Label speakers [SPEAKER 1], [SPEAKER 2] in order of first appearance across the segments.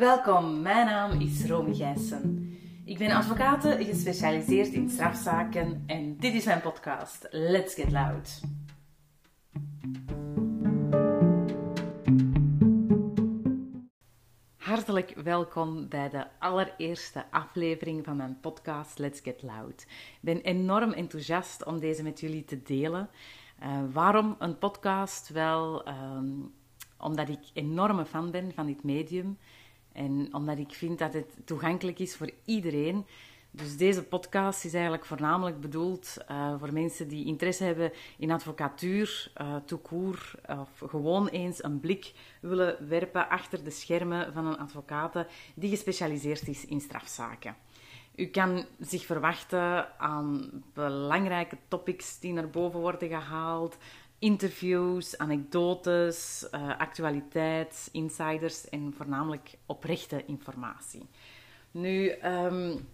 [SPEAKER 1] Welkom, mijn naam is Romy Gijssen. Ik ben advocaat gespecialiseerd in strafzaken en dit is mijn podcast Let's Get Loud. Hartelijk welkom bij de allereerste aflevering van mijn podcast Let's Get Loud. Ik ben enorm enthousiast om deze met jullie te delen. Uh, waarom een podcast? Wel, um, omdat ik enorme fan ben van dit medium. En omdat ik vind dat het toegankelijk is voor iedereen. Dus deze podcast is eigenlijk voornamelijk bedoeld uh, voor mensen die interesse hebben in advocatuur, uh, toekoer, of gewoon eens een blik willen werpen achter de schermen van een advocaat die gespecialiseerd is in strafzaken. U kan zich verwachten aan belangrijke topics die naar boven worden gehaald, interviews, anekdotes, uh, actualiteit, insiders en voornamelijk oprechte informatie. Nu, um,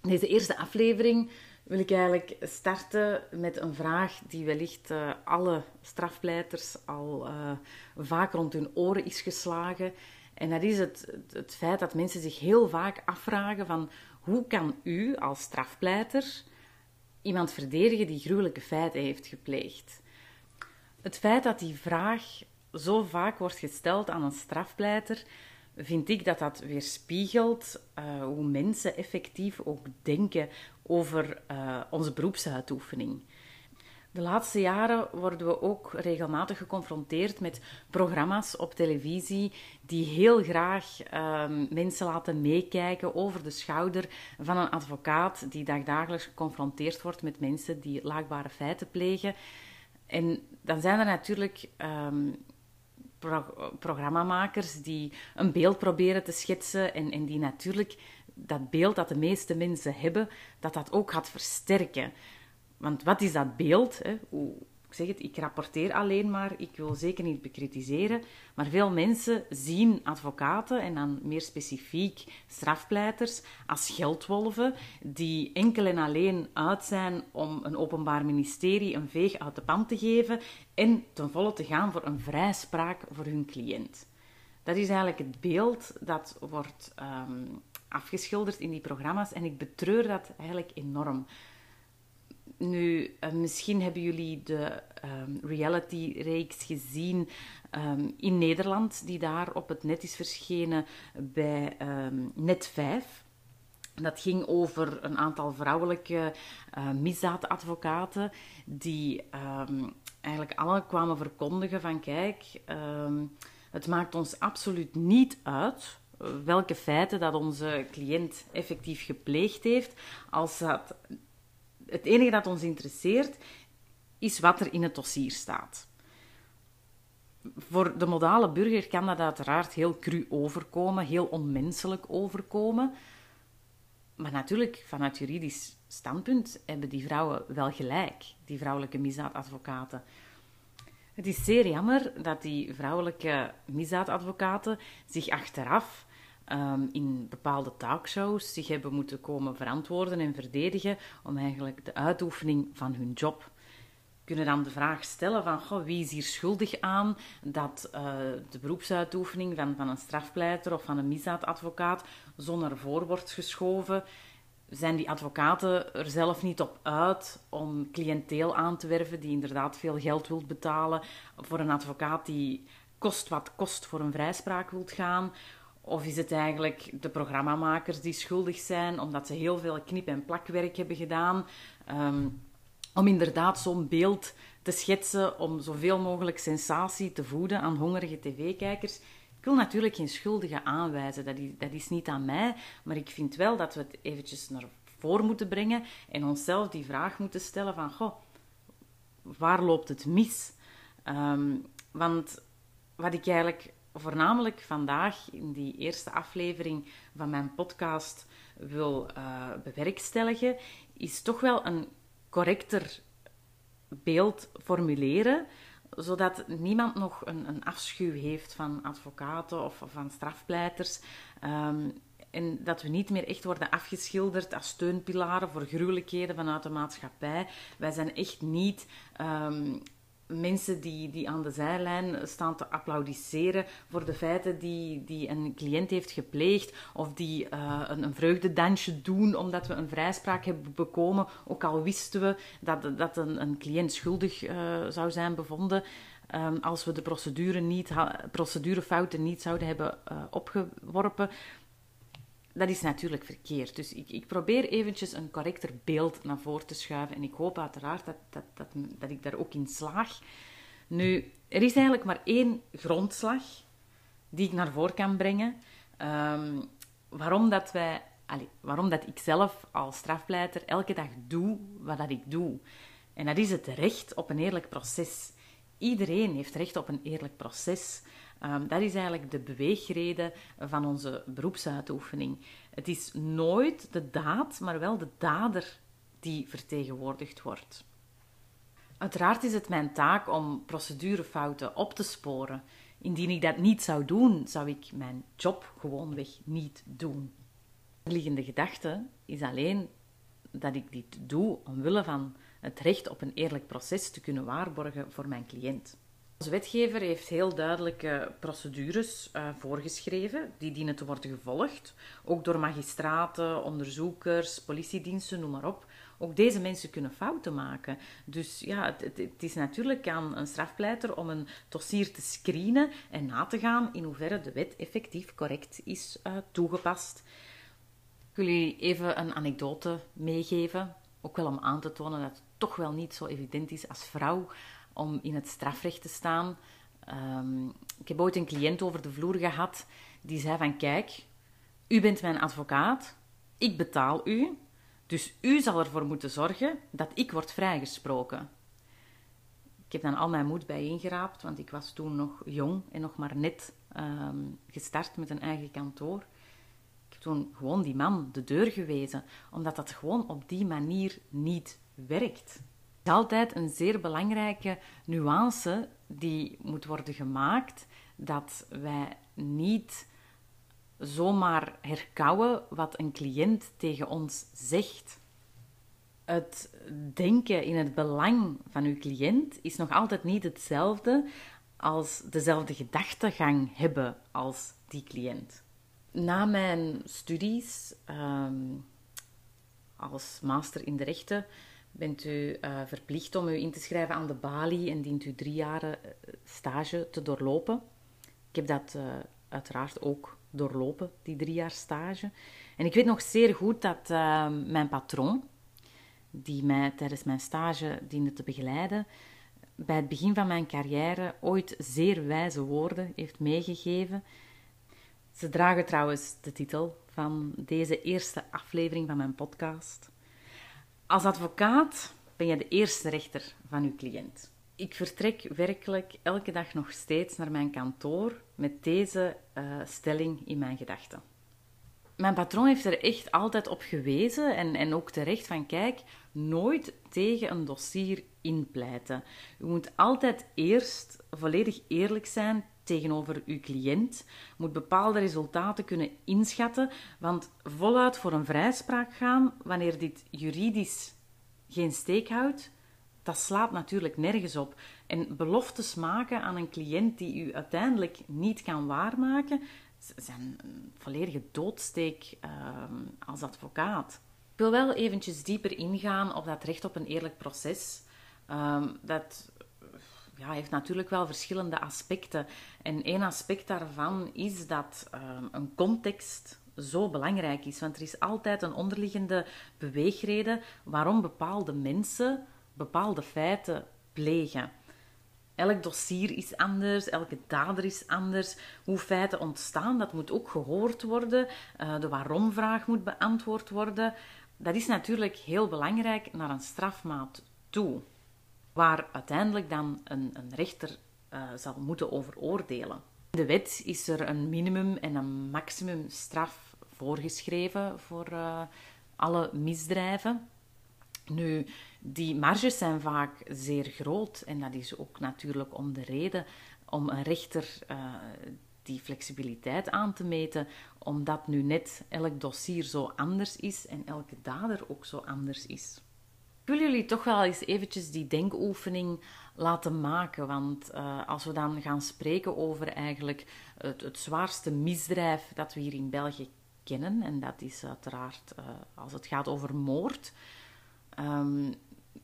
[SPEAKER 1] deze eerste aflevering wil ik eigenlijk starten met een vraag die wellicht uh, alle strafpleiters al uh, vaak rond hun oren is geslagen. En dat is het, het feit dat mensen zich heel vaak afvragen van hoe kan u als strafpleiter iemand verdedigen die gruwelijke feiten heeft gepleegd? Het feit dat die vraag zo vaak wordt gesteld aan een strafpleiter, vind ik dat dat weerspiegelt uh, hoe mensen effectief ook denken over uh, onze beroepsuitoefening. De laatste jaren worden we ook regelmatig geconfronteerd met programma's op televisie die heel graag uh, mensen laten meekijken over de schouder van een advocaat die dagdagelijks geconfronteerd wordt met mensen die laagbare feiten plegen. En dan zijn er natuurlijk um, pro programmamakers die een beeld proberen te schetsen en, en die natuurlijk dat beeld dat de meeste mensen hebben, dat dat ook gaat versterken. Want wat is dat beeld? Hè? Hoe, ik zeg het, ik rapporteer alleen maar, ik wil zeker niet bekritiseren. Maar veel mensen zien advocaten en dan meer specifiek strafpleiters als geldwolven die enkel en alleen uit zijn om een openbaar ministerie een veeg uit de pan te geven en ten volle te gaan voor een vrijspraak voor hun cliënt. Dat is eigenlijk het beeld dat wordt um, afgeschilderd in die programma's en ik betreur dat eigenlijk enorm. Nu, uh, misschien hebben jullie de um, reality-reeks gezien um, in Nederland, die daar op het net is verschenen bij um, Net 5. Dat ging over een aantal vrouwelijke uh, misdaadadvocaten die eigenlijk alle kwamen verkondigen van kijk, het maakt ons absoluut niet uit welke feiten dat onze cliënt effectief gepleegd heeft, als dat het enige dat ons interesseert is wat er in het dossier staat. Voor de modale burger kan dat uiteraard heel cru overkomen, heel onmenselijk overkomen. Maar natuurlijk, vanuit juridisch standpunt hebben die vrouwen wel gelijk, die vrouwelijke misdaadadvocaten. Het is zeer jammer dat die vrouwelijke misdaadadvocaten zich achteraf um, in bepaalde talkshows zich hebben moeten komen verantwoorden en verdedigen om eigenlijk de uitoefening van hun job kunnen dan de vraag stellen van goh, wie is hier schuldig aan dat uh, de beroepsuitoefening van, van een strafpleiter of van een misdaadadvocaat zo naar voren wordt geschoven. Zijn die advocaten er zelf niet op uit om cliënteel aan te werven die inderdaad veel geld wilt betalen voor een advocaat die kost wat kost voor een vrijspraak wilt gaan? Of is het eigenlijk de programmamakers die schuldig zijn omdat ze heel veel knip- en plakwerk hebben gedaan um, om inderdaad zo'n beeld te schetsen, om zoveel mogelijk sensatie te voeden aan hongerige tv-kijkers? Ik wil natuurlijk geen schuldige aanwijzen, dat is, dat is niet aan mij, maar ik vind wel dat we het eventjes naar voren moeten brengen en onszelf die vraag moeten stellen van, goh, waar loopt het mis? Um, want wat ik eigenlijk voornamelijk vandaag in die eerste aflevering van mijn podcast wil uh, bewerkstelligen, is toch wel een correcter beeld formuleren, zodat niemand nog een, een afschuw heeft van advocaten of, van strafpleiters. Um, en dat we niet meer echt worden afgeschilderd als steunpilaren voor gruwelijkheden vanuit de maatschappij. Wij zijn echt niet um, mensen die, die aan de zijlijn staan te applaudisseren voor de feiten die, die een cliënt heeft gepleegd, of die uh, een, een vreugdedansje doen omdat we een vrijspraak hebben bekomen, ook al wisten we dat, dat een, een cliënt schuldig uh, zou zijn bevonden. Um, als we de procedure niet, procedurefouten niet zouden hebben uh, opgeworpen, dat is natuurlijk verkeerd. Dus ik, ik, probeer eventjes een correcter beeld naar voren te schuiven. En ik hoop uiteraard dat, dat, dat, dat ik daar ook in slaag. Nu, er is eigenlijk maar één grondslag die ik naar voren kan brengen. Um, waarom dat wij... Allez, waarom dat ik zelf als strafpleiter elke dag doe wat dat ik doe. En dat is het recht op een eerlijk proces. Iedereen heeft recht op een eerlijk proces. Um, dat is eigenlijk de beweegreden van onze beroepsuitoefening. Het is nooit de daad, maar wel de dader die vertegenwoordigd wordt. Uiteraard is het mijn taak om procedurefouten op te sporen. Indien ik dat niet zou doen, zou ik mijn job gewoonweg niet doen. De liggende gedachte is alleen dat ik dit doe omwille van het recht op een eerlijk proces te kunnen waarborgen voor mijn cliënt. Onze wetgever heeft heel duidelijke procedures uh, voorgeschreven, die dienen te worden gevolgd, ook door magistraten, onderzoekers, politiediensten, noem maar op. Ook deze mensen kunnen fouten maken. Dus ja, het, het, is natuurlijk aan een strafpleiter om een dossier te screenen en na te gaan in hoeverre de wet effectief correct is uh, toegepast. Ik wil jullie even een anekdote meegeven, ook wel om aan te tonen dat het toch wel niet zo evident is als vrouw om in het strafrecht te staan. Um, ik heb ooit een cliënt over de vloer gehad die zei van kijk, u bent mijn advocaat, ik betaal u, dus u zal ervoor moeten zorgen dat ik word vrijgesproken. Ik heb dan al mijn moed bijeengeraapt, want ik was toen nog jong en nog maar net um, gestart met een eigen kantoor. Ik heb toen gewoon die man de deur gewezen, omdat dat gewoon op die manier niet werkt is altijd een zeer belangrijke nuance die moet worden gemaakt, dat wij niet zomaar herkauwen wat een cliënt tegen ons zegt. Het denken in het belang van uw cliënt is nog altijd niet hetzelfde als dezelfde gedachtegang hebben als die cliënt. Na mijn studies um, als master in de rechten bent u uh, verplicht om u in te schrijven aan de balie en dient u drie jaren eh, stage te doorlopen. Ik heb dat uh, uiteraard ook doorlopen, die drie jaar stage. En ik weet nog zeer goed dat mijn patroon, die mij tijdens mijn stage diende te begeleiden, bij het begin van mijn carrière ooit zeer wijze woorden heeft meegegeven. Ze dragen trouwens de titel van deze eerste aflevering van mijn podcast. Als advocaat ben je de eerste rechter van uw cliënt. Ik vertrek werkelijk elke dag nog steeds naar mijn kantoor met deze uh, stelling in mijn gedachten. Mijn patroon heeft er echt altijd op gewezen en, en ook terecht van kijk, nooit tegen een dossier inpleiten. U moet altijd eerst volledig eerlijk zijn tegenover uw cliënt, moet bepaalde resultaten kunnen inschatten, want voluit voor een vrijspraak gaan, wanneer dit juridisch geen steek houdt, dat slaat natuurlijk nergens op. En beloftes maken aan een cliënt die u uiteindelijk niet kan waarmaken, zijn een volledige doodsteek uh, als advocaat. Ik wil wel eventjes dieper ingaan op dat recht op een eerlijk proces. Um, dat ja, heeft natuurlijk wel verschillende aspecten. En één aspect daarvan is dat um, een context zo belangrijk is. Want er is altijd een onderliggende beweegreden waarom bepaalde mensen bepaalde feiten plegen. Elk dossier is anders, elke dader is anders. Hoe feiten ontstaan, dat moet ook gehoord worden. Uh, de waarom-vraag moet beantwoord worden. Dat is natuurlijk heel belangrijk naar een strafmaat toe waar uiteindelijk dan een, een rechter uh, zal moeten over oordelen. In de wet is er een minimum en een maximum straf voorgeschreven voor uh, alle misdrijven. Nu, die marges zijn vaak zeer groot en dat is ook natuurlijk om de reden om een rechter uh, die flexibiliteit aan te meten, omdat nu net elk dossier zo anders is en elke dader ook zo anders is. Wil jullie toch wel eens eventjes die denkoefening laten maken. Want uh, als we dan gaan spreken over eigenlijk het, het, zwaarste misdrijf dat we hier in België kennen, en dat is uiteraard uh, als het gaat over moord, um,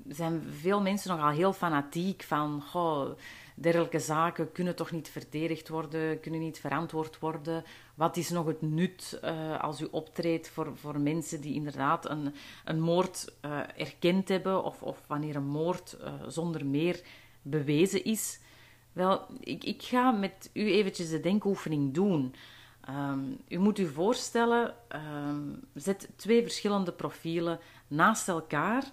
[SPEAKER 1] zijn veel mensen nogal heel fanatiek van. Goh, dergelijke zaken kunnen toch niet verdedigd worden, kunnen niet verantwoord worden. Wat is nog het nut uh, als u optreedt voor, voor mensen die inderdaad een, een moord uh, erkend hebben of, of wanneer een moord uh, zonder meer bewezen is? Wel, ik, ik ga met u eventjes de denkoefening doen. Um, u moet u voorstellen, um, zet twee verschillende profielen naast elkaar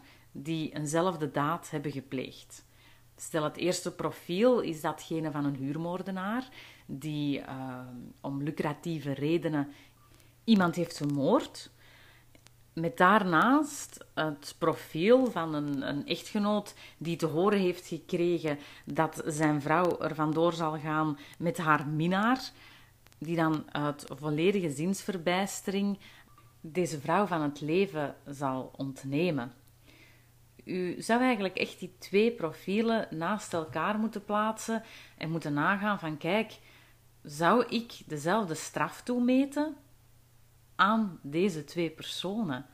[SPEAKER 1] die eenzelfde daad hebben gepleegd. Stel, het eerste profiel is datgene van een huurmoordenaar die uh, om lucratieve redenen iemand heeft vermoord. Met daarnaast het profiel van een, een, echtgenoot die te horen heeft gekregen dat zijn vrouw er vandoor zal gaan met haar minnaar, die dan uit volledige zinsverbijstering deze vrouw van het leven zal ontnemen u zou eigenlijk echt die twee profielen naast elkaar moeten plaatsen en moeten nagaan van kijk, zou ik dezelfde straf toemeten aan deze twee personen?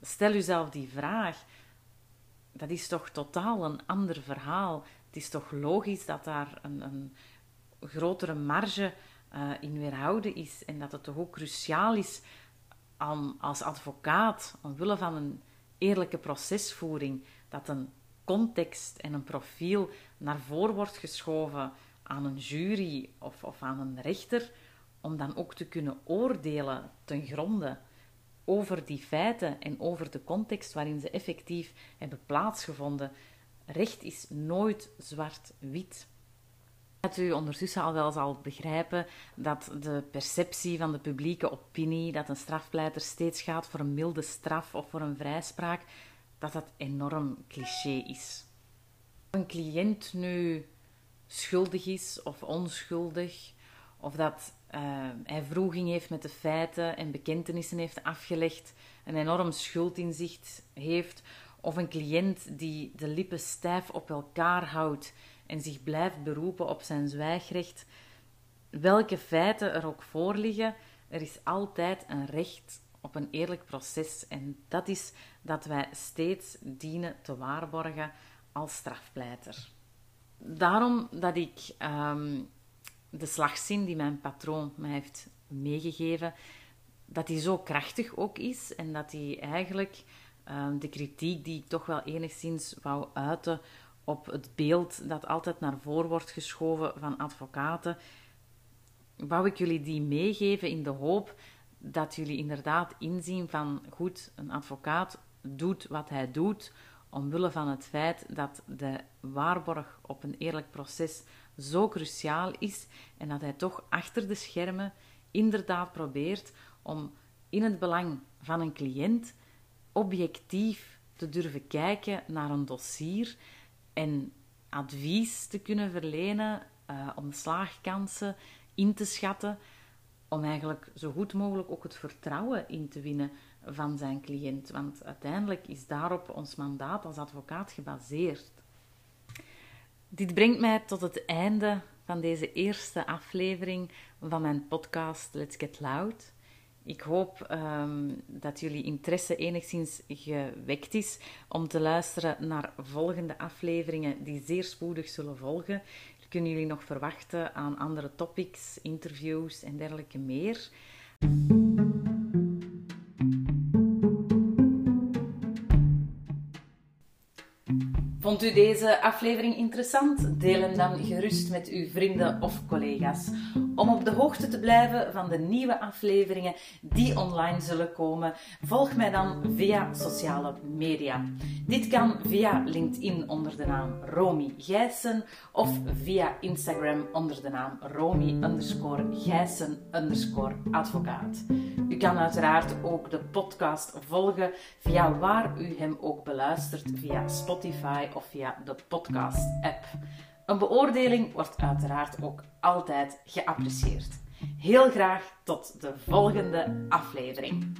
[SPEAKER 1] Stel uzelf die vraag. Dat is toch totaal een ander verhaal. Het is toch logisch dat daar een, een grotere marge uh, in weerhouden is en dat het toch ook cruciaal is om als advocaat, omwille van een eerlijke procesvoering, dat een context en een profiel naar voren wordt geschoven aan een jury of, of aan een rechter, om dan ook te kunnen oordelen ten gronde over die feiten en over de context waarin ze effectief hebben plaatsgevonden. Recht is nooit zwart-wit. Dat u ondertussen al wel zal begrijpen dat de perceptie van de publieke opinie dat een strafpleiter steeds gaat voor een milde straf of voor een vrijspraak, dat dat enorm cliché is. Of een cliënt nu schuldig is of onschuldig, of dat uh, hij vroeging heeft met de feiten en bekentenissen heeft afgelegd, een enorm schuldinzicht heeft, of een cliënt die de lippen stijf op elkaar houdt en zich blijft beroepen op zijn zwijgrecht, welke feiten er ook voor liggen, er is altijd een recht op een eerlijk proces. En dat is dat wij steeds dienen te waarborgen als strafpleiter. Daarom dat ik um, de slagzin die mijn patroon mij heeft meegegeven, dat die zo krachtig ook is en dat die eigenlijk um, de kritiek die ik toch wel enigszins wou uiten op het beeld dat altijd naar voren wordt geschoven van advocaten, wou ik jullie die meegeven in de hoop dat jullie inderdaad inzien van goed, een advocaat doet wat hij doet omwille van het feit dat de waarborg op een eerlijk proces zo cruciaal is en dat hij toch achter de schermen inderdaad probeert om in het belang van een cliënt objectief te durven kijken naar een dossier en advies te kunnen verlenen uh, om slaagkansen in te schatten om eigenlijk zo goed mogelijk ook het vertrouwen in te winnen van zijn cliënt. Want uiteindelijk is daarop ons mandaat als advocaat gebaseerd. Dit brengt mij tot het einde van deze eerste aflevering van mijn podcast Let's Get Loud. Ik hoop um, dat jullie interesse enigszins gewekt is om te luisteren naar volgende afleveringen die zeer spoedig zullen volgen kunnen jullie nog verwachten aan andere topics, interviews en dergelijke meer. Vond u deze aflevering interessant? Deel hem dan gerust met uw vrienden of collega's. Om op de hoogte te blijven van de nieuwe afleveringen die online zullen komen, volg mij dan via sociale media. Dit kan via LinkedIn onder de naam Romy Gijssen of via Instagram onder de naam Romy underscore Gijssen underscore advocaat. U kan uiteraard ook de podcast volgen via waar u hem ook beluistert, via Spotify of via de podcast-app. Een beoordeling wordt uiteraard ook altijd geapprecieerd. Heel graag tot de volgende aflevering.